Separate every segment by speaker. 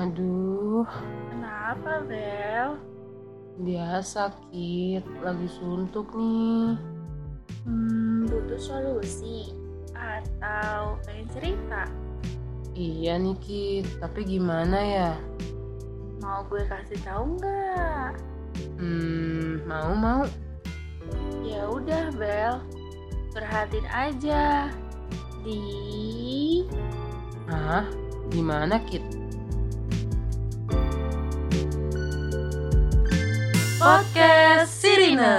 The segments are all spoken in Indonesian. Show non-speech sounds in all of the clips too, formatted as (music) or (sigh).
Speaker 1: Aduh,
Speaker 2: Kenapa, Bel?
Speaker 1: biasa Kit, lagi suntuk nih.
Speaker 2: Hmm, butuh solusi atau pengen cerita?
Speaker 1: Iya nih Kit, tapi gimana ya?
Speaker 2: Mau gue kasih tahu nggak?
Speaker 1: Hmm, mau mau.
Speaker 2: Ya udah, Bel. Perhatiin aja di
Speaker 1: Ah, gimana Kit?
Speaker 2: Podcast Sirina.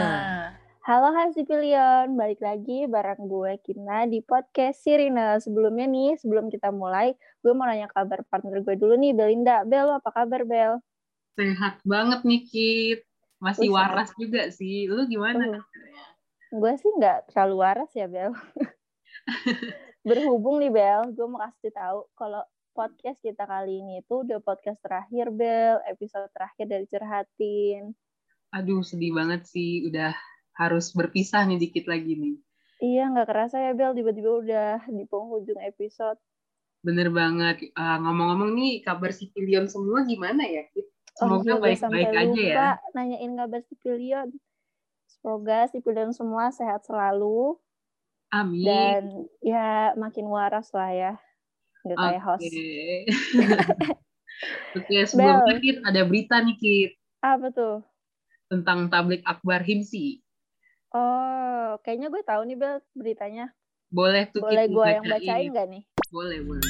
Speaker 3: Halo Hasipilion, balik lagi bareng gue Kina di podcast Sirina. Sebelumnya nih, sebelum kita mulai, gue mau nanya kabar partner gue dulu nih, Belinda. Bel, apa kabar Bel?
Speaker 4: Sehat banget nih, Kit. Masih
Speaker 3: Wih,
Speaker 4: waras juga sih. Lu gimana?
Speaker 3: Uh, gue sih nggak terlalu waras ya Bel. (laughs) Berhubung nih Bel, gue mau kasih tahu kalau podcast kita kali ini itu udah podcast terakhir Bel, episode terakhir dari Curhatin.
Speaker 4: Aduh, sedih banget sih. Udah harus berpisah nih dikit lagi nih.
Speaker 3: Iya, nggak kerasa ya Bel, tiba-tiba udah di penghujung episode.
Speaker 4: Bener banget. Ah, ngomong-ngomong nih, kabar sipilion semua gimana ya?
Speaker 3: Oh
Speaker 4: Semoga
Speaker 3: sampai
Speaker 4: baik-baik aja
Speaker 3: lupa
Speaker 4: ya.
Speaker 3: nanyain kabar Sipilion. Semoga Sipilion semua sehat selalu
Speaker 4: Amin.
Speaker 3: dan ya makin waras lah ya. Nggak kayak
Speaker 4: Oke.
Speaker 3: host. (laughs)
Speaker 4: Oke, sebelumnya
Speaker 3: Bel.
Speaker 4: Kit, ada berita nih, Kit.
Speaker 3: Apa tuh?
Speaker 4: Tentang tablik akbar himsi.
Speaker 3: Oh, kayaknya gue tahu nih Bel beritanya.
Speaker 4: Boleh tuh,
Speaker 3: Boleh gue yang bacain nggak nih?
Speaker 4: Boleh, boleh.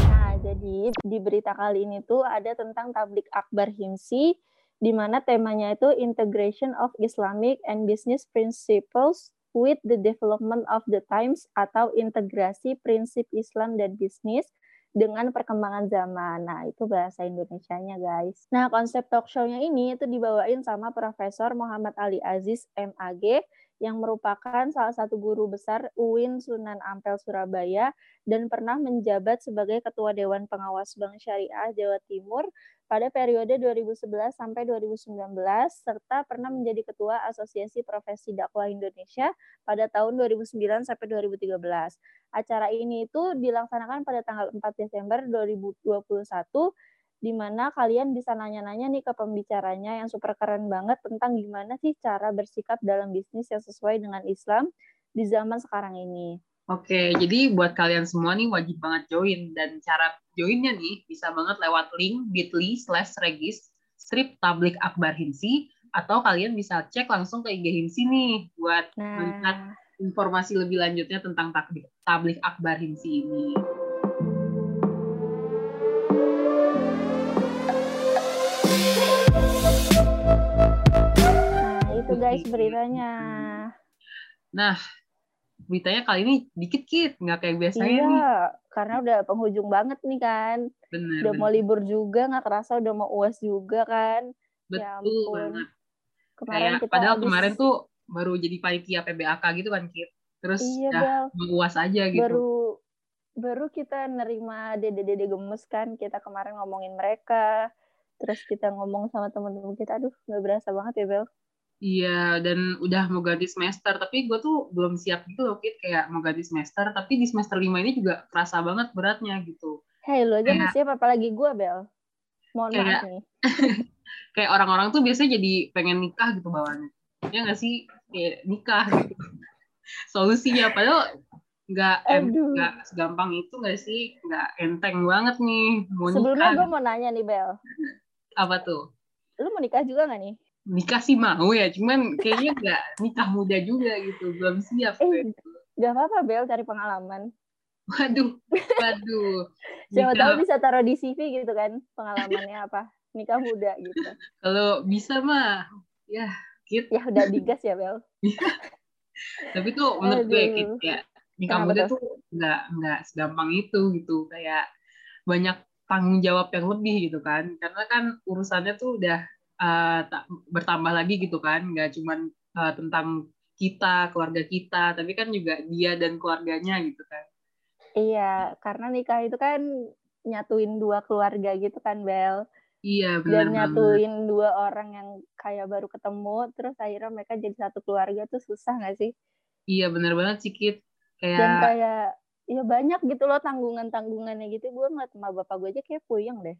Speaker 3: Nah, jadi di berita kali ini tuh ada tentang tablik akbar Himsi, di mana temanya itu Integration of Islamic and Business Principles with the Development of the Times atau integrasi prinsip Islam dan bisnis dengan perkembangan zaman. Nah, itu bahasa Indonesianya, guys. Nah, konsep talk show-nya ini itu dibawain sama Profesor Muhammad Ali Aziz, MAG, yang merupakan salah satu guru besar UIN Sunan Ampel Surabaya dan pernah menjabat sebagai Ketua Dewan Pengawas Bank Syariah Jawa Timur pada periode 2011 sampai 2019 serta pernah menjadi Ketua Asosiasi Profesi Dakwah Indonesia pada tahun 2009 sampai 2013. Acara ini itu dilaksanakan pada tanggal 4 Desember 2021 di mana kalian bisa nanya-nanya nih ke pembicaranya yang super keren banget tentang gimana sih cara bersikap dalam bisnis yang sesuai dengan Islam di zaman sekarang ini.
Speaker 4: Oke, jadi buat kalian semua nih wajib banget join dan cara joinnya nih bisa banget lewat link bit.ly slash regis strip tablik akbar himsi atau kalian bisa cek langsung ke IG himsi nih buat melihat
Speaker 3: Nah,
Speaker 4: informasi lebih lanjutnya tentang tablik, tablik akbar himsi ini.
Speaker 3: nah itu guys beritanya.
Speaker 4: Nah, beritanya kali ini dikit-kit, nggak kayak biasanya
Speaker 3: Iya,
Speaker 4: nih.
Speaker 3: karena udah penghujung banget nih kan.
Speaker 4: Bener,
Speaker 3: Udah mau
Speaker 4: bener.
Speaker 3: libur juga, nggak kerasa udah mau uas juga kan. ya
Speaker 4: Betul
Speaker 3: ampun.
Speaker 4: banget.
Speaker 3: Kemarin
Speaker 4: Kayak,
Speaker 3: kita
Speaker 4: padahal
Speaker 3: habis-
Speaker 4: kemarin tuh baru jadi panitia PBAK gitu kan, Kit. Terus
Speaker 3: Iya, Bel.
Speaker 4: mau uas aja gitu.
Speaker 3: baru baru kita nerima dede-dede gemes kan kita kemarin ngomongin mereka terus kita ngomong sama temen-temen kita aduh nggak berasa banget ya Bel
Speaker 4: Iya, dan udah mau ganti semester. Tapi gue tuh belum siap gitu loh, Kit. Kayak mau ganti semester. Tapi di semester 5 ini juga kerasa banget beratnya gitu.
Speaker 3: hei lo aja
Speaker 4: Kayak-
Speaker 3: siap apalagi gue Bel mohon
Speaker 4: Kayak-
Speaker 3: maaf nih (laughs)
Speaker 4: Kayak orang-orang tuh biasanya jadi pengen nikah gitu bawaannya. Ya nggak sih? Kayak nikah gitu. (laughs) Solusinya. Padahal nggak nggak segampang itu nggak sih? Nggak enteng banget nih. Mau
Speaker 3: sebelumnya gue mau nanya nih Bel (laughs)
Speaker 4: Apa tuh?
Speaker 3: lu mau nikah juga nggak nih
Speaker 4: Nikah sih mau ya. Cuman kayaknya nggak nikah muda juga gitu. Belum siap.
Speaker 3: Eh,
Speaker 4: gue.
Speaker 3: Gak apa-apa Bel cari pengalaman
Speaker 4: Waduh. Waduh. (laughs)
Speaker 3: siapa tahu bisa taruh di CV gitu kan pengalamannya apa nikah muda gitu
Speaker 4: Kalau bisa mah, ya, Kit.
Speaker 3: ya udah digas ya Bel (laughs)
Speaker 4: Tapi tuh menurut gue. Kit, ya, nikah muda
Speaker 3: tuh?
Speaker 4: tuh nggak nggak segampang itu gitu. Kayak banyak tanggung jawab yang lebih gitu kan. Karena kan urusannya tuh udah uh, tak- bertambah lagi gitu kan. Nggak cuman uh, tentang kita, keluarga kita, tapi kan juga dia dan keluarganya gitu kan.
Speaker 3: Iya, karena nikah itu kan nyatuin dua keluarga gitu kan, Bel.
Speaker 4: Iya, benar
Speaker 3: Dan
Speaker 4: banget.
Speaker 3: nyatuin dua orang yang kayak baru ketemu, terus akhirnya mereka jadi satu keluarga tuh susah nggak sih?
Speaker 4: Iya, benar banget sih, Kit.
Speaker 3: Dan
Speaker 4: Kayak,
Speaker 3: kayak, ya banyak gitu loh tanggungan-tanggungannya gitu. Gue ngeliat sama bapak gue aja kayak puyeng deh.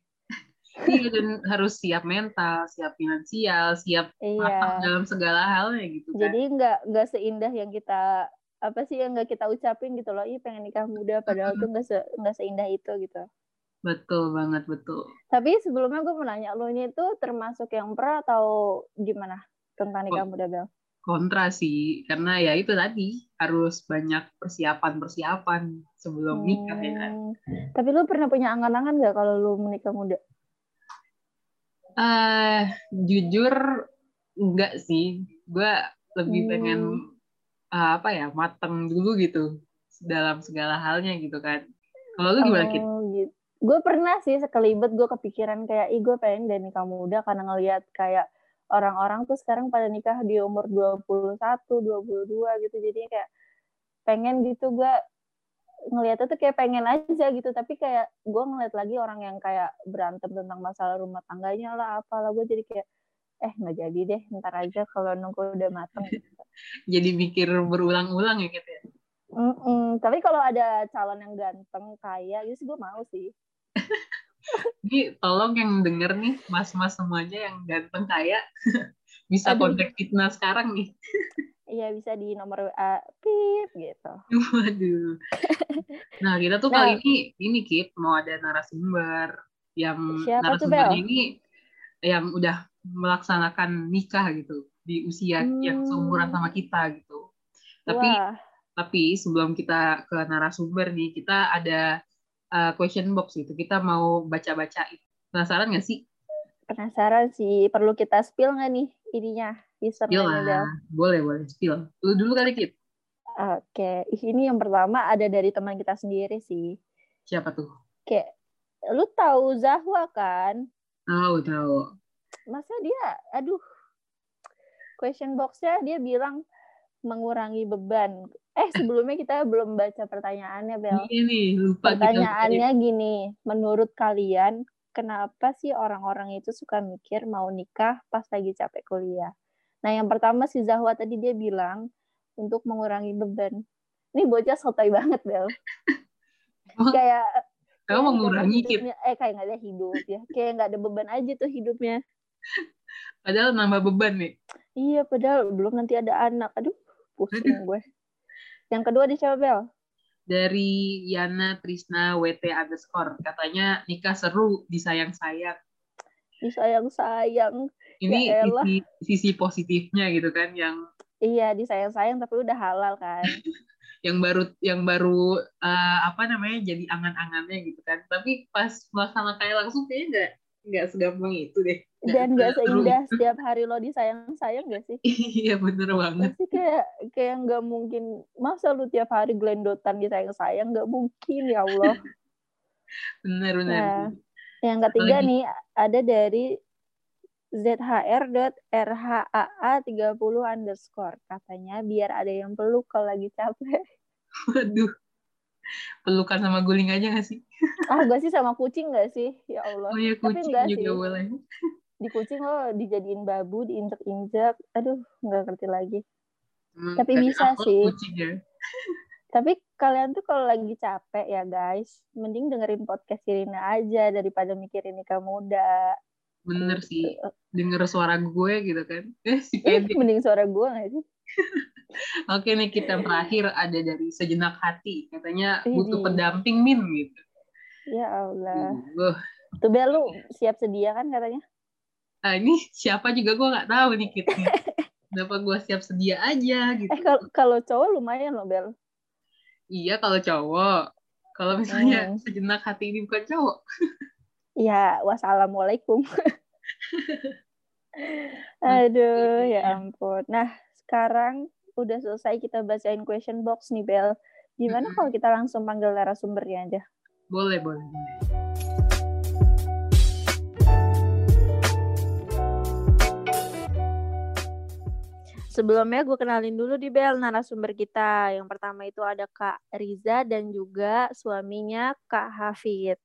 Speaker 4: Iya dan harus siap mental, siap finansial, siap
Speaker 3: Iya.
Speaker 4: dalam segala halnya gitu kan.
Speaker 3: Jadi nggak nggak seindah yang kita apa sih yang nggak kita ucapin gitu loh. Ih pengen nikah muda padahal tuh nggak se nggak seindah itu gitu.
Speaker 4: Betul banget, betul.
Speaker 3: Tapi sebelumnya gue mau nanya lo nya itu termasuk yang pra atau gimana tentang nikah muda Bel?
Speaker 4: Kontra sih, karena ya itu tadi harus banyak persiapan-persiapan sebelum nikah ya kan.
Speaker 3: Hmm, Tapi lu pernah punya angan-angan nggak kalau lu menikah muda?
Speaker 4: Eh jujur enggak sih. Gue lebih
Speaker 3: Hmm.
Speaker 4: pengen eh, apa ya, mateng dulu gitu dalam segala halnya gitu kan. Kalau lu gimana?
Speaker 3: Oh, gitu. Gue pernah sih sekelibet gue kepikiran kayak, ih gue pengen deh nikah muda karena ngelihat kayak orang-orang tuh sekarang pada nikah di umur 21, 22 gitu. Jadi kayak pengen gitu gue ngelihatnya tuh kayak pengen aja gitu. Tapi kayak gue ngeliat lagi orang yang kayak berantem tentang masalah rumah tangganya lah, apalah. Gue jadi kayak, eh nggak jadi deh, ntar aja kalau nunggu udah mateng. (laughs)
Speaker 4: Jadi mikir berulang-ulang ya, Kit ya?
Speaker 3: Mm-mm. Tapi kalau ada calon yang ganteng, kaya, gitu sih gue mau sih. (laughs)
Speaker 4: Jadi tolong yang denger nih, mas-mas semuanya yang ganteng kaya, (laughs) bisa kontak Fitnah sekarang nih.
Speaker 3: Iya bisa di nomor WA pip gitu.
Speaker 4: Waduh. Nah, kita tuh
Speaker 3: Nah.
Speaker 4: kali ini ini Kip mau ada narasumber yang
Speaker 3: Siapa tuh,
Speaker 4: narasumbernya
Speaker 3: Bel?
Speaker 4: ini yang udah melaksanakan nikah gitu di usia yang
Speaker 3: Hmm.
Speaker 4: seumuran sama kita gitu. Tapi
Speaker 3: Wah,
Speaker 4: tapi sebelum kita ke narasumber nih, kita ada uh, question box gitu. Kita mau baca-bacain. Penasaran nggak sih?
Speaker 3: penasaran sih. Perlu kita spill nggak nih ininya?
Speaker 4: Spill
Speaker 3: Username-nya, Bel?
Speaker 4: lah. Boleh, boleh. Spill. Lu dulu kali, Kip.
Speaker 3: Oke, ini yang pertama ada dari teman kita sendiri sih.
Speaker 4: Siapa tuh?
Speaker 3: Kayak, lu tahu Zahwa kan?
Speaker 4: Tahu, tahu.
Speaker 3: Masa dia, aduh, question box-nya dia bilang mengurangi beban. Eh, sebelumnya kita belum baca pertanyaannya, Bel.
Speaker 4: Iya nih, lupa kita.
Speaker 3: Pertanyaannya gini, menurut kalian kenapa sih orang-orang itu suka mikir mau nikah pas lagi capek kuliah? Nah, yang pertama si Zahwa tadi dia bilang untuk mengurangi beban. Ini bocah sotoy banget, Bel. Kayak
Speaker 4: Kamu mengurangi,
Speaker 3: hidupnya- Eh, kayak nggak ada hidup ya. Kayak nggak ada beban aja tuh hidupnya.
Speaker 4: Padahal nambah beban nih.
Speaker 3: Iya, padahal belum nanti ada anak. Aduh, pusing gue. Yang kedua di siapa, Bel?
Speaker 4: dari Yana Trisna WT underscore katanya nikah seru disayang-sayang
Speaker 3: Disayang-sayang.
Speaker 4: Ini
Speaker 3: Ya
Speaker 4: sisi, sisi positifnya gitu kan yang
Speaker 3: Iya, disayang-sayang tapi udah halal kan. (laughs)
Speaker 4: yang baru yang baru eh, apa namanya jadi angan-angannya gitu kan tapi pas melaksanakan langsung kayaknya nggak nggak segampang itu deh
Speaker 3: Dan gak
Speaker 4: seseru
Speaker 3: seindah (laughs) setiap hari lo disayang-sayang gak sih?
Speaker 4: iya bener banget
Speaker 3: Pasti kayak kayak nggak mungkin masa lu tiap hari gelendotan disayang-sayang nggak mungkin ya Allah. (laughs)
Speaker 4: bener bener
Speaker 3: Nah, yang ketiga
Speaker 4: Apalagi?
Speaker 3: nih ada dari zhr.rhaa30 underscore katanya biar ada yang peluk kalau lagi capek. (laughs)
Speaker 4: waduh pelukan sama guling aja gak sih
Speaker 3: Ah, gue sih sama kucing gak sih? Ya Allah.
Speaker 4: oh ya
Speaker 3: Tapi
Speaker 4: kucing
Speaker 3: enggak
Speaker 4: juga
Speaker 3: sih.
Speaker 4: boleh
Speaker 3: Di kucing lo dijadiin babu, diinjek-injek. Aduh, nggak ngerti lagi.
Speaker 4: Hmm,
Speaker 3: Tapi bisa sih.
Speaker 4: kucing ya
Speaker 3: Tapi kalian tuh kalau lagi capek ya guys, mending dengerin podcast Irina aja daripada mikirin nikah muda.
Speaker 4: Bener
Speaker 3: Gitu.
Speaker 4: sih denger suara gue gitu kan eh si Pedi
Speaker 3: mending suara gue gak sih? (laughs)
Speaker 4: Oke nih kita terakhir ada dari sejenak hati katanya butuh
Speaker 3: Widih.
Speaker 4: pendamping min gitu.
Speaker 3: Ya Allah.
Speaker 4: Wah,
Speaker 3: Tuh Bel, lu siap sedia kan katanya?
Speaker 4: ah, ini siapa juga gue nggak tahu nih Kit. nih. (laughs) Kenapa gue siap sedia aja gitu?
Speaker 3: Eh kalau kalau cowok lumayan loh Bel.
Speaker 4: Iya kalau cowok. Kalau misalnya
Speaker 3: Hmm.
Speaker 4: sejenak hati ini bukan cowok. (laughs)
Speaker 3: Ya, wassalamualaikum. (laughs) Aduh, ya ampun. Nah, sekarang udah selesai kita bacain question box nih Bel. Gimana kalau kita langsung panggil narasumbernya aja?
Speaker 4: Boleh, boleh, boleh.
Speaker 3: Sebelumnya gue kenalin dulu di Bel narasumber kita. Yang pertama itu ada Kak Riza dan juga suaminya Kak Hafid.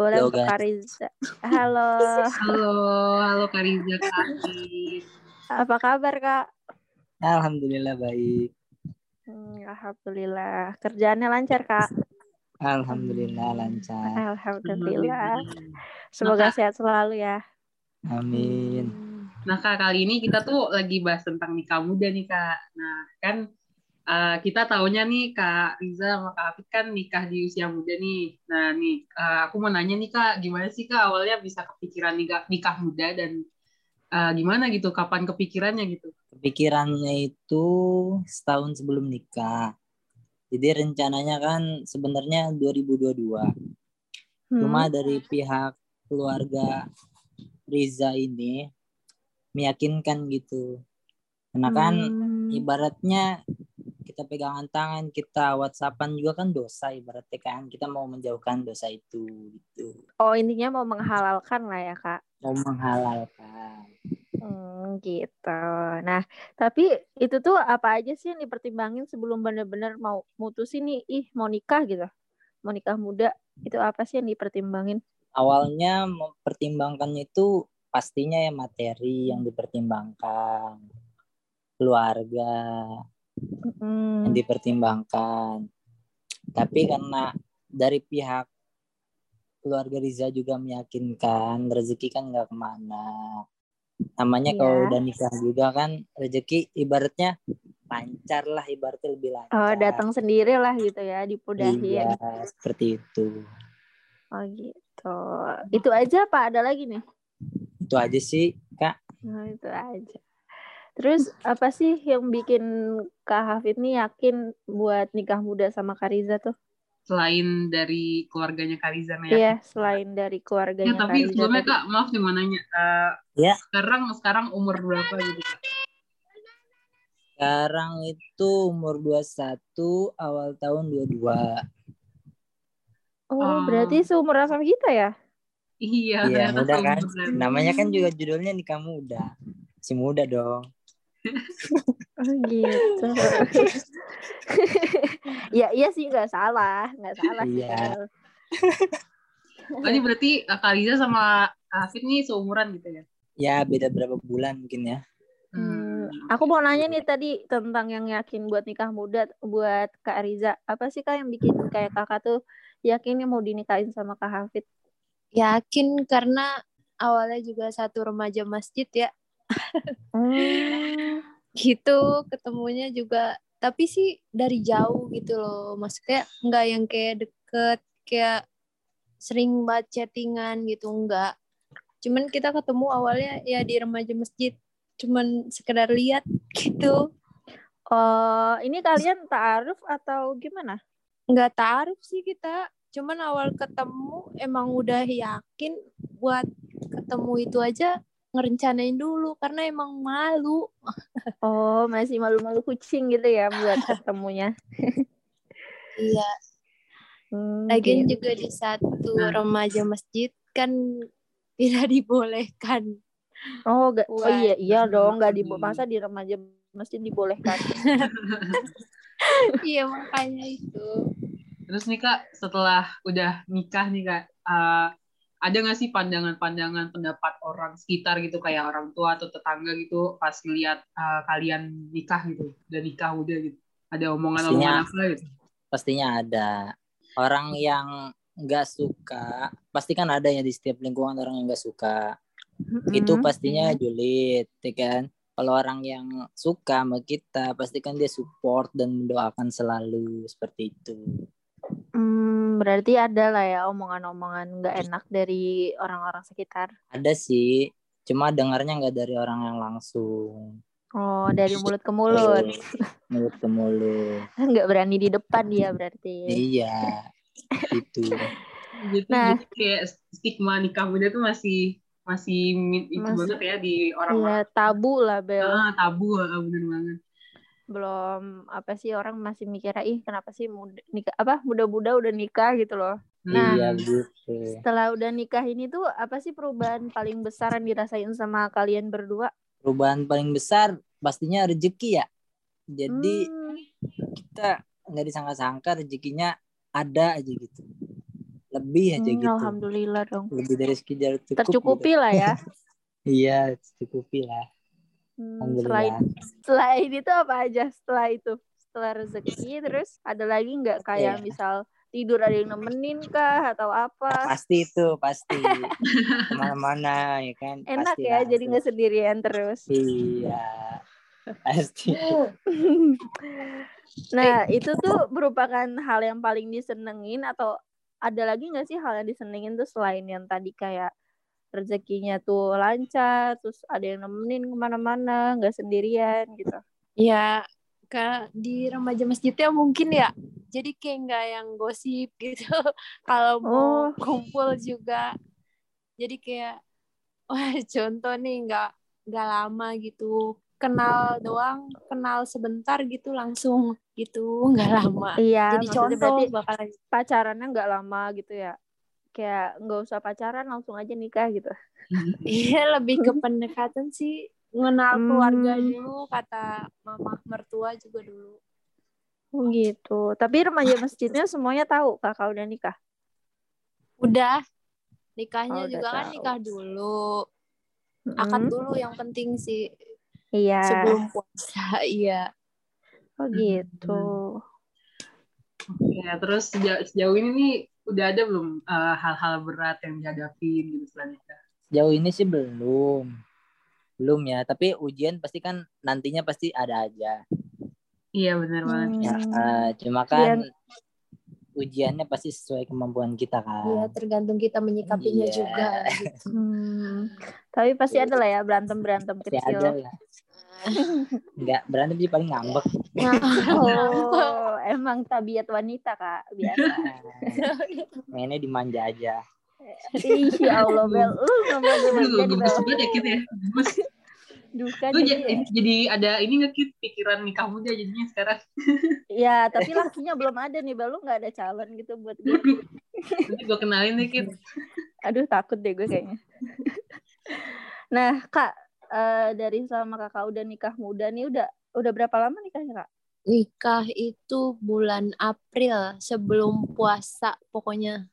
Speaker 3: Boleh
Speaker 5: Halo,
Speaker 3: Kak Riza. Halo.
Speaker 4: Halo, halo Kariza Kaki.
Speaker 3: Apa kabar Kak?
Speaker 5: Alhamdulillah baik.
Speaker 3: Hmm, Alhamdulillah. Kerjaannya lancar, Kak.
Speaker 5: Alhamdulillah lancar.
Speaker 3: Alhamdulillah. Semoga
Speaker 4: Kak.
Speaker 3: sehat selalu ya.
Speaker 5: Amin.
Speaker 4: Nah kak kali ini kita tuh lagi bahas tentang nikah muda nih kak. Nah kan eh, kita taunya nih kak Riza sama kak Hafid kan nikah di usia muda nih. Nah nih eh, aku mau nanya nih kak, gimana sih kak awalnya bisa kepikiran nikah nikah muda dan eh, gimana gitu? Kapan kepikirannya gitu?
Speaker 5: Kepikirannya itu setahun sebelum nikah. Jadi rencananya kan sebenarnya 2022. Cuma
Speaker 3: Hmm.
Speaker 5: dari pihak keluarga Riza ini meyakinkan gitu. Karena kan
Speaker 3: Hmm.
Speaker 5: ibaratnya kita pegangan tangan, kita whatsappan juga kan dosa ibaratnya kan. Kita mau menjauhkan dosa itu gitu.
Speaker 3: Oh, intinya mau menghalalkan lah ya, Kak.
Speaker 5: Mau menghalalkan.
Speaker 3: Hmm, gitu. Nah, tapi itu tuh apa aja sih yang dipertimbangin sebelum bener-bener mau mutusin nih, ih mau nikah gitu. Mau nikah muda, itu apa sih yang dipertimbangin?
Speaker 5: Awalnya mempertimbangkan itu pastinya ya materi yang dipertimbangkan. Keluarga
Speaker 3: Hmm.
Speaker 5: yang dipertimbangkan. Tapi karena dari pihak keluarga Riza juga meyakinkan rezeki kan nggak ke mana. Namanya kalau
Speaker 3: Iya.
Speaker 5: udah nikah juga kan rezeki ibaratnya lancar lah ibaratnya lebih lancar.
Speaker 3: Oh, datang sendiri lah gitu ya, dipudahin.
Speaker 5: Iya, seperti itu.
Speaker 3: Oh, gitu. Itu aja apa ada lagi nih?
Speaker 5: Itu aja sih, Kak.
Speaker 3: Nah, itu aja. Terus apa sih yang bikin Kak Hafid nih yakin buat nikah muda sama Kak Riza tuh?
Speaker 4: Selain dari keluarganya Kak Riza nih ya.
Speaker 3: Iya, selain dari
Speaker 4: Ya,
Speaker 3: keluarganya Kak
Speaker 4: tapi
Speaker 3: Riza
Speaker 4: sebelumnya
Speaker 3: tadi.
Speaker 4: kak maaf nih mau nanya. Eh,
Speaker 5: Ya.
Speaker 4: Sekarang sekarang umur berapa gitu kak?
Speaker 5: Sekarang itu umur 21, awal tahun 22.
Speaker 3: Oh,
Speaker 4: Oh.
Speaker 3: berarti seumuran sama kita ya?
Speaker 4: Iya,
Speaker 5: Iya, muda kan. Namanya kan juga judulnya nikah muda. Si muda dong.
Speaker 3: Oh, gitu. (laughs) ya, iya sih nggak salah, nggak salah sih.
Speaker 5: Iya.
Speaker 3: Kak.
Speaker 4: Oh, ini berarti eh, Kak Riza sama Kak Hafid nih seumuran gitu ya?
Speaker 5: Ya, beda berapa bulan mungkin ya.
Speaker 3: Hmm, aku mau nanya nih tadi tentang yang yakin buat nikah muda buat Kak Riza. Apa sih Kak yang bikin kayak kakak tuh yakinnya mau dinikahin sama Kak Hafid?
Speaker 2: Yakin karena awalnya juga satu remaja masjid ya.
Speaker 3: Hmm,
Speaker 2: Gitu ketemunya juga tapi sih dari jauh gitu loh. Maksudnya nggak yang kayak deket kayak sering banget chattingan gitu enggak. Cuman kita ketemu awalnya ya di remaja masjid. Cuman sekedar lihat (laughs) gitu.
Speaker 3: oh, ini kalian taaruf atau gimana?
Speaker 2: nggak taruh sih kita cuman awal ketemu emang udah yakin buat ketemu itu aja ngerencanain dulu karena emang malu (laughs)
Speaker 3: Oh, masih malu-malu kucing gitu ya buat ketemunya. (laughs)
Speaker 2: iya
Speaker 3: Hmm,
Speaker 2: lagian
Speaker 3: gitu.
Speaker 2: juga di satu
Speaker 4: Nah.
Speaker 2: remaja masjid kan (laughs) tidak dibolehkan
Speaker 3: Oh, ga- oh iya iya dong nggak di masa di remaja masjid dibolehkan.
Speaker 2: iya makanya itu
Speaker 4: Terus nih kak, setelah udah nikah nih kak, eh, ada nggak sih pandangan-pandangan pendapat orang sekitar gitu kayak orang tua atau tetangga gitu pas ngeliat eh, kalian nikah gitu, udah nikah udah gitu, ada omongan-omongan apa gitu?
Speaker 5: Pastinya ada. Orang yang nggak suka, pasti kan ada ya di setiap lingkungan orang yang nggak suka. Itu
Speaker 3: Mm-mm.
Speaker 5: pastinya julid, ya kan? Kalau orang yang suka sama kita, pasti kan dia support dan mendoakan selalu seperti itu.
Speaker 3: Hmm, berarti ada lah ya omongan-omongan nggak enak dari orang-orang sekitar.
Speaker 5: Ada sih, cuma dengarnya nggak dari orang yang langsung.
Speaker 3: Oh, dari mulut ke mulut.
Speaker 5: Mulut ke mulut. (laughs)
Speaker 3: Nggak berani di depan dia berarti.
Speaker 5: Iya, itu. (laughs)
Speaker 4: Jadi,
Speaker 3: Nah.
Speaker 4: jadi kayak stigma nikah muda tuh masih masih itu banget ya di
Speaker 3: Iya,
Speaker 4: orang-orang.
Speaker 3: tabu lah Bel.
Speaker 4: Ah, tabu, ah, bener banget.
Speaker 3: Belum apa sih orang masih mikirnya ih kenapa sih muda nikah apa muda-muda udah nikah gitu loh. Nah.
Speaker 5: Iya, begitu.
Speaker 3: Setelah udah nikah ini tuh apa sih perubahan paling besar yang dirasain sama kalian berdua?
Speaker 5: Perubahan paling besar pastinya rezeki ya. Jadi
Speaker 3: Hmm,
Speaker 5: kita nggak disangka-sangka rezekinya ada aja gitu. Lebih aja
Speaker 3: hmm,
Speaker 5: gitu.
Speaker 3: alhamdulillah dong.
Speaker 5: Lebih dari sekedar cukup.
Speaker 3: Tercukupi lah ya.
Speaker 5: gitu. (laughs) Iya, tercukupi lah.
Speaker 3: Hmm, selain selain itu apa aja setelah itu? setelah rezeki terus ada lagi nggak kayak
Speaker 5: Iya.
Speaker 3: misal tidur ada yang nemenin kah atau apa
Speaker 5: Pasti itu, pasti. (laughs) Ke mana-mana ya kan.
Speaker 3: enak
Speaker 5: pasti
Speaker 3: ya
Speaker 5: lah
Speaker 3: jadi
Speaker 5: itu.
Speaker 3: nggak sendirian terus
Speaker 5: Iya. Pasti. (laughs)
Speaker 3: nah itu tuh merupakan hal yang paling disenengin atau ada lagi nggak sih hal yang disenengin tuh selain yang tadi kayak rezekinya tuh lancar terus ada yang nemenin ke mana-mana nggak sendirian gitu
Speaker 2: Ya, ke di remaja masjidnya mungkin ya. Jadi kayak nggak yang gosip (laughs) gitu. Kalau mau
Speaker 3: Oh.
Speaker 2: kumpul juga. Jadi kayak wah contoh nih nggak nggak lama gitu. Kenal doang, kenal sebentar gitu langsung gitu, nggak lama.
Speaker 3: iya
Speaker 2: Jadi contoh bakalan
Speaker 3: pacarannya nggak lama gitu ya kayak nggak usah pacaran langsung aja nikah gitu (laughs)
Speaker 2: Iya lebih ke pendekatan sih mengenal keluarga
Speaker 3: Hmm.
Speaker 2: dulu kata mama mertua juga dulu.
Speaker 3: Oh gitu tapi remaja masjidnya semuanya tahu kakak udah nikah
Speaker 2: Udah nikahnya
Speaker 3: Oh, udah
Speaker 2: juga kan
Speaker 3: tahu.
Speaker 2: nikah dulu. Akad
Speaker 3: Mm-mm.
Speaker 2: dulu yang penting sih
Speaker 3: iya
Speaker 2: sebelum puasa. (laughs) Iya.
Speaker 3: oh gitu
Speaker 4: Ya, terus sejauh, sejauh ini nih udah ada belum eh, hal-hal berat yang dihadapin gitu nikah?
Speaker 5: Jauh ini sih belum. Belum ya, tapi ujian pasti kan nantinya pasti ada aja.
Speaker 4: Iya benar banget.
Speaker 5: Ya,
Speaker 3: Hmm.
Speaker 5: eh, cuma kan ujiannya pasti sesuai kemampuan kita
Speaker 2: Iya,
Speaker 5: kan.
Speaker 2: tergantung kita menyikapinya
Speaker 5: Iya.
Speaker 2: juga gitu. (laughs)
Speaker 3: Hmm. tapi pasti ada lah ya berantem berantem
Speaker 5: Pasti ada
Speaker 3: kecil
Speaker 5: lah. Enggak berantem sih paling ngambek.
Speaker 3: oh emang tabiat wanita kak biasa
Speaker 5: Mainnya dimanja aja.
Speaker 3: Ih, ya Allah Bel lu ngomong
Speaker 4: Aduh,
Speaker 3: manja di
Speaker 4: gemes
Speaker 3: bawah
Speaker 4: banget ya Kit ya.
Speaker 3: Duka
Speaker 4: Lu
Speaker 3: jadi
Speaker 4: jadi, jadi ada ini nggak Kit pikiran nikah muda jadinya sekarang?
Speaker 3: ya tapi lakinya belum ada nih Bel lu nggak ada calon gitu buat gue.
Speaker 4: Nanti gue kenalin nih Kit.
Speaker 3: aduh takut deh gue kayaknya nah kak eh, dari selama kakak udah nikah muda nih udah udah berapa lama nikahnya kak
Speaker 2: Nikah itu bulan April sebelum puasa pokoknya.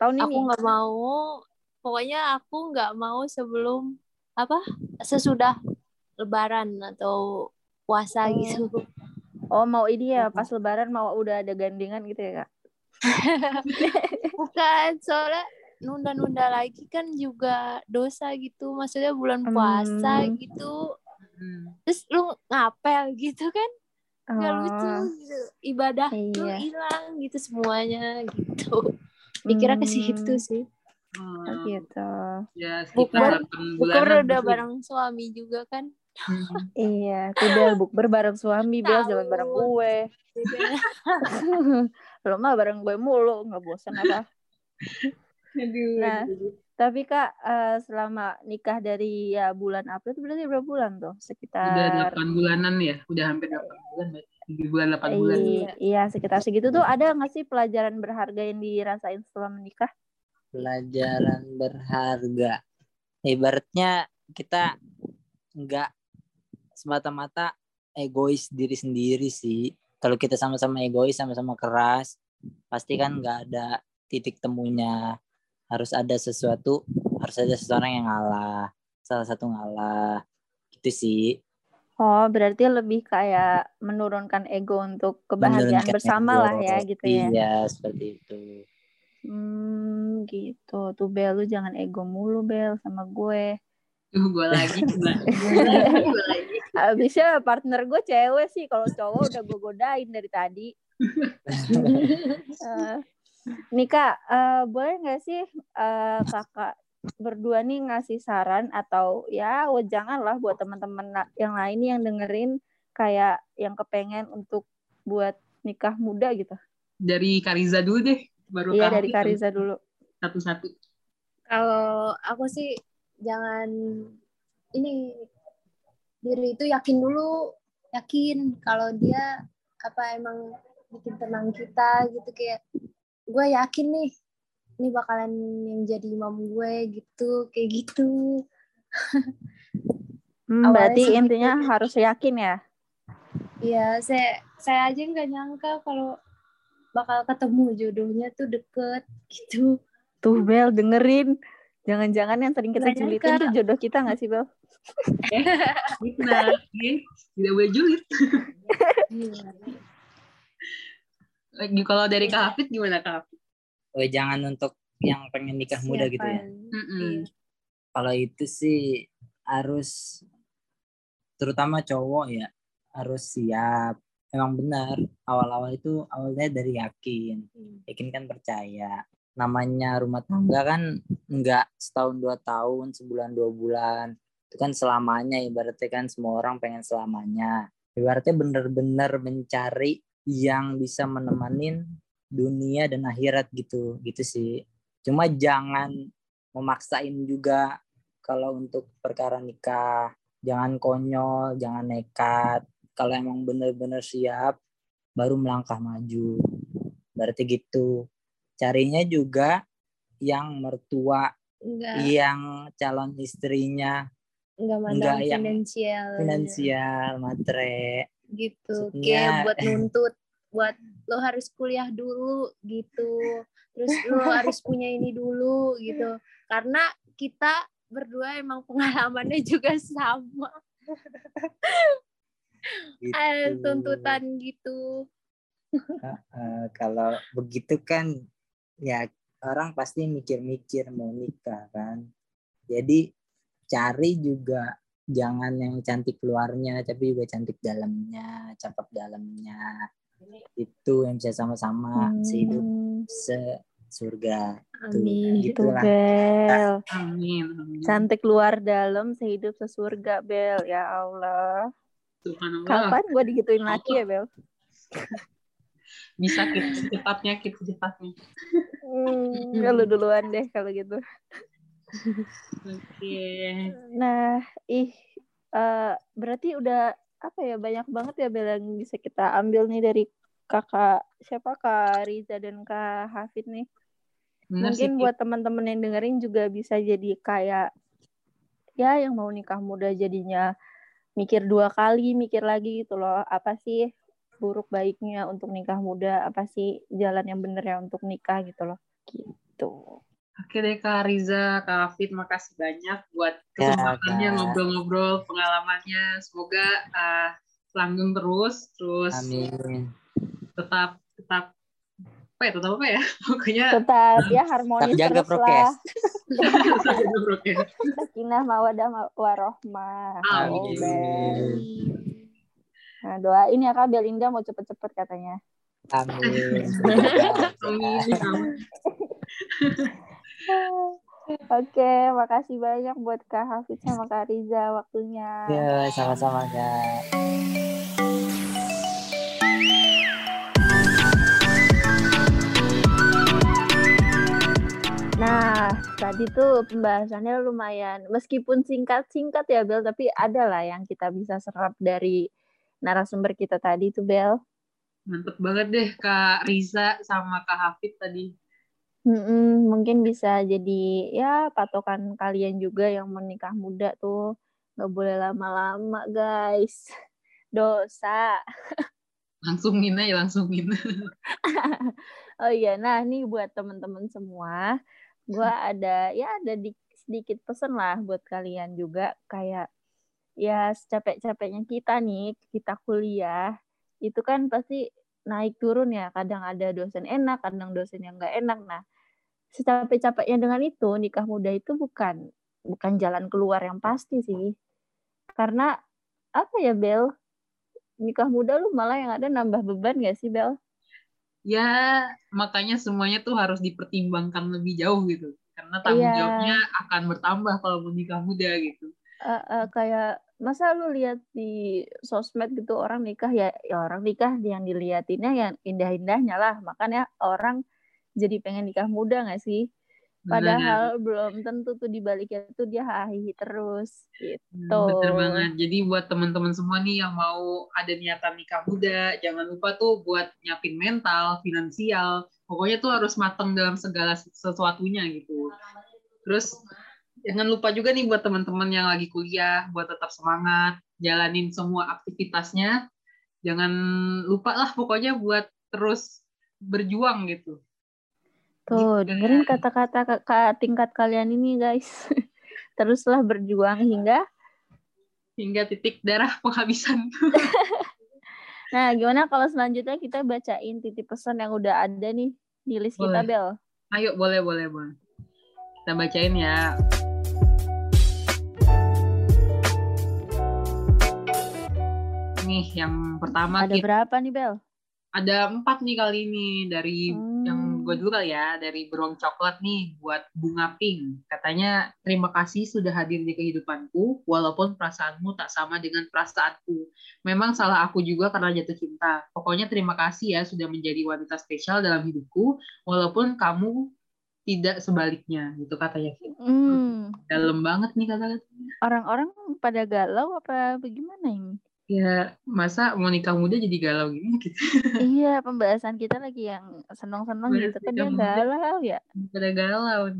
Speaker 3: tahun
Speaker 2: Aku
Speaker 3: ini
Speaker 2: nggak mau pokoknya aku nggak mau sebelum apa sesudah lebaran atau puasa
Speaker 3: Oh.
Speaker 2: gitu.
Speaker 3: oh mau ini ya pas lebaran mau udah ada gandengan gitu ya kak (laughs)
Speaker 2: Bukan, soalnya nunda-nunda lagi kan juga dosa gitu. Maksudnya bulan puasa
Speaker 3: Hmm.
Speaker 2: gitu.
Speaker 4: Hmm.
Speaker 2: Terus lu ngapel gitu kan? Gak lucu
Speaker 3: Oh,
Speaker 2: gitu. Ibadah tuh
Speaker 3: Iya.
Speaker 2: hilang gitu semuanya gitu. (laughs) Pikirnya ke situ
Speaker 3: Hmm.
Speaker 2: sih.
Speaker 4: Hmm,
Speaker 3: gitu
Speaker 4: ya
Speaker 2: Bukber-
Speaker 4: sekitar 8
Speaker 2: Bukan
Speaker 4: bulanan.
Speaker 2: udah bareng suami juga kan.
Speaker 4: Hmm. (laughs)
Speaker 3: Iya, tuh Bel bukber bareng suami, Bel
Speaker 2: Tahu.
Speaker 3: jangan bareng gue. (laughs) Lo mah bareng gue mulu, nggak bosan apa.
Speaker 4: Aduh,
Speaker 3: Nah.
Speaker 4: aduh.
Speaker 3: Tapi Kak, eh, selama nikah dari ya bulan April itu berarti berapa bulan tuh?
Speaker 4: udah
Speaker 3: Sekitar
Speaker 4: 8 bulanan ya, udah hampir 8 bulan berarti. 7 bulan 8 bulan.
Speaker 3: I- iya, sekitar segitu tuh ada nggak sih pelajaran berharga yang dirasain setelah menikah?
Speaker 5: Pelajaran berharga. Ibaratnya kita nggak semata-mata egois diri sendiri sih. Kalau kita sama-sama egois, sama-sama keras, pasti kan nggak ada titik temunya. Harus ada sesuatu, harus ada seseorang yang ngalah. Salah satu ngalah. Gitu sih.
Speaker 3: Oh, berarti lebih kayak menurunkan ego untuk kebahagiaan
Speaker 5: Menurunkan
Speaker 3: bersama
Speaker 5: ego.
Speaker 3: lah ya gitu ya.
Speaker 5: Iya, seperti itu.
Speaker 3: Hmm, gitu. Tuh Bel, lu jangan ego mulu Bel sama gue.
Speaker 4: Tuh, gue lagi. Gue lagi, gue lagi. (laughs)
Speaker 3: Abisnya partner gue cewek sih, kalau cowok udah gue godain dari tadi. (laughs) Eh, nih kak, eh, boleh nggak sih eh, kakak berdua nih ngasih saran atau ya oh, janganlah buat teman-teman yang lain yang dengerin kayak yang kepengen untuk buat nikah muda gitu.
Speaker 4: Dari Kariza dulu deh. Baru
Speaker 3: Iya dari
Speaker 4: gitu,
Speaker 3: Kariza dulu.
Speaker 4: Satu-satu.
Speaker 2: Kalau aku sih jangan ini diri itu yakin dulu, yakin kalau dia apa emang bikin tenang kita gitu kayak gue yakin nih ini bakalan yang jadi imam gue gitu kayak gitu. (laughs)
Speaker 3: Hmm, berarti
Speaker 2: sih gitu.
Speaker 3: intinya harus yakin ya.
Speaker 2: Iya, saya saya aja nggak nyangka kalau bakal ketemu jodohnya tuh deket gitu.
Speaker 3: Tuh Bel dengerin. Jangan-jangan yang sering kita
Speaker 2: Nggak
Speaker 3: julitin tuh jodoh kita gak sih Bel? (laughs)
Speaker 4: Nah, oke. Tidak boleh julid. Lagi kalau dari Kak Hafid gimana Kak Hafid?
Speaker 5: Oh, jangan untuk yang pengen nikah muda gitu ya.
Speaker 4: Mm-mm.
Speaker 2: Iya.
Speaker 5: Kalau itu sih harus terutama cowok ya harus siap. Emang benar awal-awal itu awalnya dari yakin. Yakin kan percaya. Namanya rumah tangga kan enggak setahun dua tahun, sebulan dua bulan. Itu kan selamanya ibaratnya kan semua orang pengen selamanya. Ibaratnya bener-bener mencari yang bisa menemenin dunia dan akhirat gitu gitu sih. Cuma jangan memaksain juga kalau untuk perkara nikah. Jangan konyol, jangan nekat. Kalau emang bener-bener siap, baru melangkah maju. Berarti gitu. Carinya juga yang mertua,
Speaker 2: Enggak,
Speaker 5: yang calon istrinya
Speaker 2: enggak mandang
Speaker 5: enggak
Speaker 2: finansial.
Speaker 5: finansial, matre.
Speaker 2: Gitu.
Speaker 5: Maksudnya-
Speaker 2: Kayak buat nuntut, buat lo harus kuliah dulu gitu. Terus lo harus punya ini dulu gitu. Karena kita berdua emang pengalamannya juga sama.
Speaker 5: Gitu.
Speaker 2: Tuntutan gitu.
Speaker 5: Eh, kalau begitu kan ya orang pasti mikir-mikir mau nikah kan. Jadi cari juga jangan yang cantik luarnya tapi juga cantik dalamnya, cakep dalamnya. Itu yang bisa sama-sama sehidup
Speaker 3: Hmm,
Speaker 5: se surga. Tuh,
Speaker 2: Amin.
Speaker 3: gitu
Speaker 5: gitulah.
Speaker 3: Bel.
Speaker 4: Amin. amin.
Speaker 3: Cantik luar dalam sehidup sesurga Bel. Ya Allah.
Speaker 4: Subhanallah.
Speaker 3: Kapan gue digituin laki ya Bel?
Speaker 4: Bisa kita secepatnya, kita secepatnya.
Speaker 3: Hmm, ya lu duluan deh kalau gitu.
Speaker 4: Oke.
Speaker 3: Nah, ih, eh, berarti udah apa ya banyak banget ya Bel yang bisa kita ambil nih dari kakak siapa kak Riza dan kak Hafid nih.
Speaker 4: Bener sih,
Speaker 3: Mungkin
Speaker 4: Kit.
Speaker 3: buat teman-teman yang dengerin juga bisa jadi kayak ya yang mau nikah muda jadinya mikir dua kali, mikir lagi gitu loh. Apa sih buruk baiknya untuk nikah muda? Apa sih jalan yang bener ya untuk nikah gitu loh. Gitu.
Speaker 4: Oke deh Kak Riza, Kak Hafid, makasih banyak buat
Speaker 5: Ya,
Speaker 4: kesempatannya
Speaker 5: Kak.
Speaker 4: ngobrol-ngobrol pengalamannya. Semoga uh, langgeng terus, terus
Speaker 5: Amin.
Speaker 4: tetap tetap apa ya, tetap apa ya? (laughs) Pokoknya
Speaker 3: Tetap ya harmonis
Speaker 5: Tetap jaga
Speaker 3: terus
Speaker 5: prokes. (laughs)
Speaker 3: lah.
Speaker 4: Oke.
Speaker 3: Sakinah mawadah ma- warohmah.
Speaker 4: Amin.
Speaker 3: Nah, doain ya Kak Belinda mau cepet-cepet katanya.
Speaker 5: Amin. (laughs)
Speaker 4: Amin. (laughs)
Speaker 3: Oke, makasih banyak buat Kak Hafid sama Kak Riza waktunya.
Speaker 5: Ya, sama-sama Kak.
Speaker 3: Nah, tadi tuh pembahasannya lumayan, meskipun singkat-singkat ya Bel, tapi ada lah yang kita bisa serap dari narasumber kita tadi tuh Bel.
Speaker 4: Mantep banget deh Kak Riza sama Kak Hafid tadi.
Speaker 3: Mm-mm, mungkin bisa jadi ya patokan kalian juga yang menikah muda tuh nggak boleh lama-lama guys, (laughs) dosa. (laughs)
Speaker 4: Langsungin aja, langsungin. (laughs)
Speaker 3: Oh iya, nah nih buat teman-teman semua, gua ada ya ada di, sedikit pesan lah buat kalian juga kayak ya secapek-capeknya kita nih, kita kuliah, itu kan pasti naik turun ya, kadang ada dosen enak, kadang dosen yang nggak enak. Nah, secapek-capeknya dengan itu nikah muda itu bukan bukan jalan keluar yang pasti sih. Karena apa ya Bel? Nikah muda lu malah yang ada nambah beban gak sih Bel?
Speaker 4: ya, makanya semuanya tuh harus dipertimbangkan lebih jauh gitu. Karena tanggung
Speaker 3: Iya.
Speaker 4: jawabnya akan bertambah kalau menikah muda gitu.
Speaker 3: Eh, eh, kayak masa lu lihat di sosmed gitu orang nikah ya, ya orang nikah yang diliatinnya yang indah-indahnya lah makanya orang jadi pengen nikah muda gak sih padahal belum tentu tuh di baliknya tuh dia hahi terus gitu
Speaker 4: Hmm, Bener banget. Jadi buat teman-teman semua nih yang mau ada niatan nikah muda, jangan lupa tuh buat nyiapin mental, finansial. Pokoknya tuh harus matang dalam segala sesuatunya gitu. Terus jangan lupa juga nih buat teman-teman yang lagi kuliah, buat tetap semangat, jalanin semua aktivitasnya. Jangan lupa lah pokoknya buat terus berjuang gitu.
Speaker 3: Tuh
Speaker 4: Gitu.
Speaker 3: dengerin kata-kata kakak tingkat kalian ini guys (laughs) teruslah berjuang hingga
Speaker 4: Hingga titik darah penghabisan. (laughs)
Speaker 3: Nah, gimana kalau selanjutnya kita bacain titip pesan yang udah ada nih di list kita,
Speaker 4: Boleh.
Speaker 3: Bel?
Speaker 4: Ayo, boleh, boleh, boleh. Kita bacain ya. Nih, yang pertama
Speaker 3: Ada
Speaker 4: kita
Speaker 3: berapa nih, Bel?
Speaker 4: ada empat nih kali ini dari
Speaker 3: Hmm.
Speaker 4: yang gue dulu kali ya dari beruang coklat nih buat bunga pink. Katanya terima kasih sudah hadir di kehidupanku walaupun perasaanmu tak sama dengan perasaanku. Memang salah aku juga karena jatuh cinta. Pokoknya terima kasih ya sudah menjadi wanita spesial dalam hidupku walaupun kamu tidak sebaliknya gitu katanya.
Speaker 3: Hmm,
Speaker 4: dalam banget nih kata-katanya.
Speaker 3: Orang-orang pada galau apa bagaimana ini?
Speaker 4: Ya masa mau nikah muda jadi galau gini gitu
Speaker 3: iya, pembahasan kita lagi yang senang-senang
Speaker 4: Bener
Speaker 3: gitu kan dia galau ya.
Speaker 4: pada galau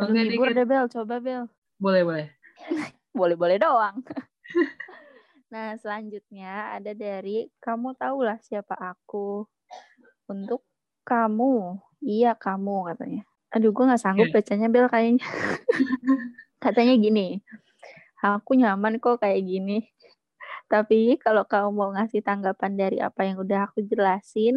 Speaker 4: Oke,
Speaker 3: hibur
Speaker 4: dikit.
Speaker 3: deh, Bel. Coba, Bel.
Speaker 4: boleh boleh (laughs)
Speaker 3: Boleh-boleh doang. (laughs) nah, selanjutnya ada dari kamu tahulah siapa aku. Untuk kamu. Iya, kamu katanya. Aduh, gue gak sanggup
Speaker 4: Oke.
Speaker 3: bacanya, Bel, kayaknya. (laughs) katanya gini. Aku nyaman kok kayak gini. Tapi kalau kamu mau ngasih tanggapan dari apa yang udah aku jelasin,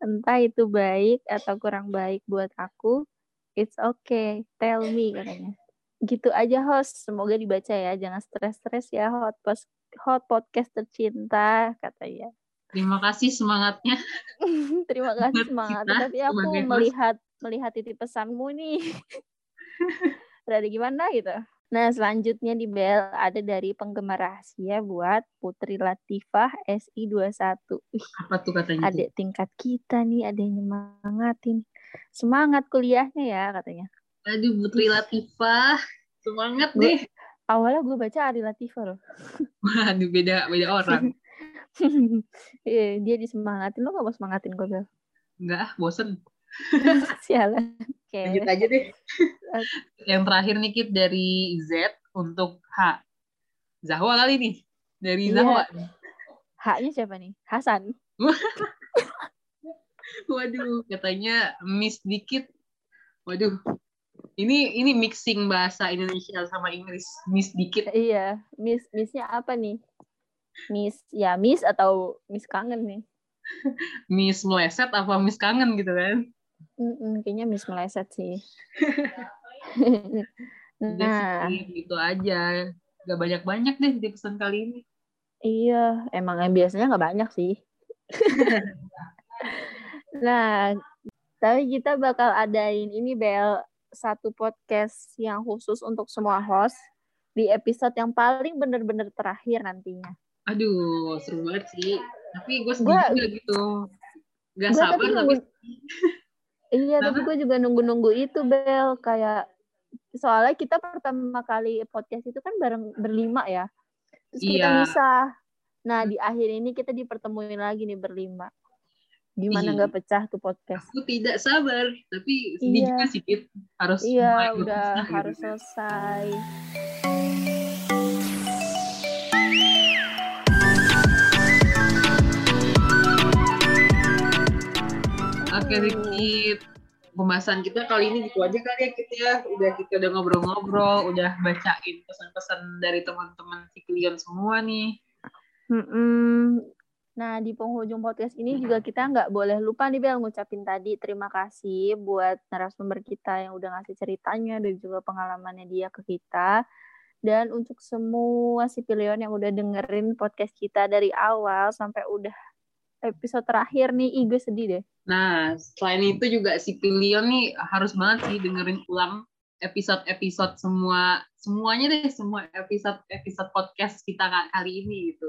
Speaker 3: entah itu baik atau kurang baik buat aku, it's okay. Tell me katanya. Gitu aja host. Semoga dibaca ya. Jangan stres-stres ya hot post hot podcast tercinta katanya.
Speaker 4: Terima kasih semangatnya. (laughs)
Speaker 3: Terima kasih
Speaker 4: Semangat
Speaker 3: semangat.
Speaker 4: kita
Speaker 3: tapi aku melihat melihat titip pesanmu nih. (laughs) Dari gimana gitu nah selanjutnya di bel ada dari penggemar rahasia buat Putri Latifah SI 21 Wih,
Speaker 4: apa tuh katanya
Speaker 3: adik tingkat kita nih ada yang nyemangatin. Semangat kuliahnya ya katanya.
Speaker 4: Aduh Putri Latifah. Semangat
Speaker 3: Gua-
Speaker 4: deh.
Speaker 3: awalnya gue baca Ari Latifah loh.
Speaker 4: Waduh beda beda orang. (laughs)
Speaker 3: Iya, dia disemangatin. Lo gak mau semangatin gue Bel?
Speaker 4: Enggak bosen. (laughs)
Speaker 3: Sialan oke.
Speaker 4: Lanjut aja deh. (laughs) Yang terakhir nih Kit dari Z untuk H. Zahwa kali nih. Dari
Speaker 3: Iya.
Speaker 4: Zahwa.
Speaker 3: Haknya siapa nih? Hasan. (laughs)
Speaker 4: Waduh katanya miss dikit. Waduh. Ini ini mixing bahasa Indonesia sama Inggris. Miss dikit.
Speaker 3: Iya miss missnya apa nih? Miss ya miss atau miss kangen nih? (laughs)
Speaker 4: Miss meleset apa miss kangen gitu kan
Speaker 3: Mm-mm, kayaknya miss meleset sih. (laughs) Nah.
Speaker 4: gitu aja. Gak banyak-banyak deh di pesan kali ini.
Speaker 3: Iya emang yang biasanya nggak banyak sih. (laughs) Nah tapi kita bakal adain ini Bel satu podcast yang khusus untuk semua host di episode yang paling bener-bener terakhir nantinya.
Speaker 4: Aduh, seru banget sih. Tapi gue sedih
Speaker 3: Gua-
Speaker 4: juga gitu. Gak
Speaker 3: Gua
Speaker 4: sabar
Speaker 3: tapi
Speaker 4: tapi (laughs)
Speaker 3: Iya, tapi gue juga nunggu-nunggu itu, Bel. Kayak, soalnya kita pertama kali podcast itu kan bareng berlima ya. Terus kita
Speaker 4: Iya.
Speaker 3: misah. Nah, di akhir ini kita dipertemuin lagi nih berlima. Gimana nggak pecah tuh podcast?
Speaker 4: aku tidak sabar. Tapi sedih
Speaker 3: Iya.
Speaker 4: juga sih, Kit. Harus
Speaker 3: Iya, udah
Speaker 4: gitu
Speaker 3: harus
Speaker 4: kan.
Speaker 3: selesai.
Speaker 4: Oke,
Speaker 3: Aduh.
Speaker 4: Kit. Pembahasan kita kali ini gitu aja kali ya, Kit ya. Udah kita udah ngobrol-ngobrol, udah bacain pesan-pesan dari teman-teman Siklion semua nih.
Speaker 3: Mm-mm. Nah, di penghujung podcast ini juga kita nggak boleh lupa nih Bel ngucapin tadi terima kasih buat narasumber kita yang udah ngasih ceritanya dan juga pengalamannya dia ke kita. Dan untuk semua sipilion yang udah dengerin podcast kita dari awal sampai udah episode terakhir nih, ih gue sedih deh.
Speaker 4: Nah, selain itu juga si Pilion nih harus banget sih dengerin ulang episode-episode semua semuanya deh semua episode-episode podcast kita ka- kali ini gitu.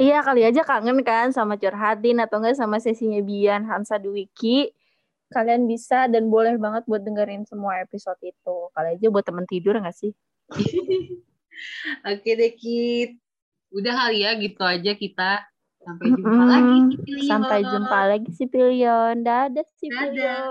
Speaker 3: Iya kali aja kangen kan sama curhatin atau enggak sama sesinya Bian, Hansa Dwiki. Kalian bisa dan boleh banget buat dengerin semua episode itu. Kali aja buat temen tidur nggak sih? (laughs)
Speaker 4: Oke deh Kit. Udah kali ya gitu aja kita. Sampai jumpa
Speaker 3: Mm-mm.
Speaker 4: lagi si Pilion.
Speaker 3: Sampai jumpa lagi si Pilion. Dadah si
Speaker 4: Dadah.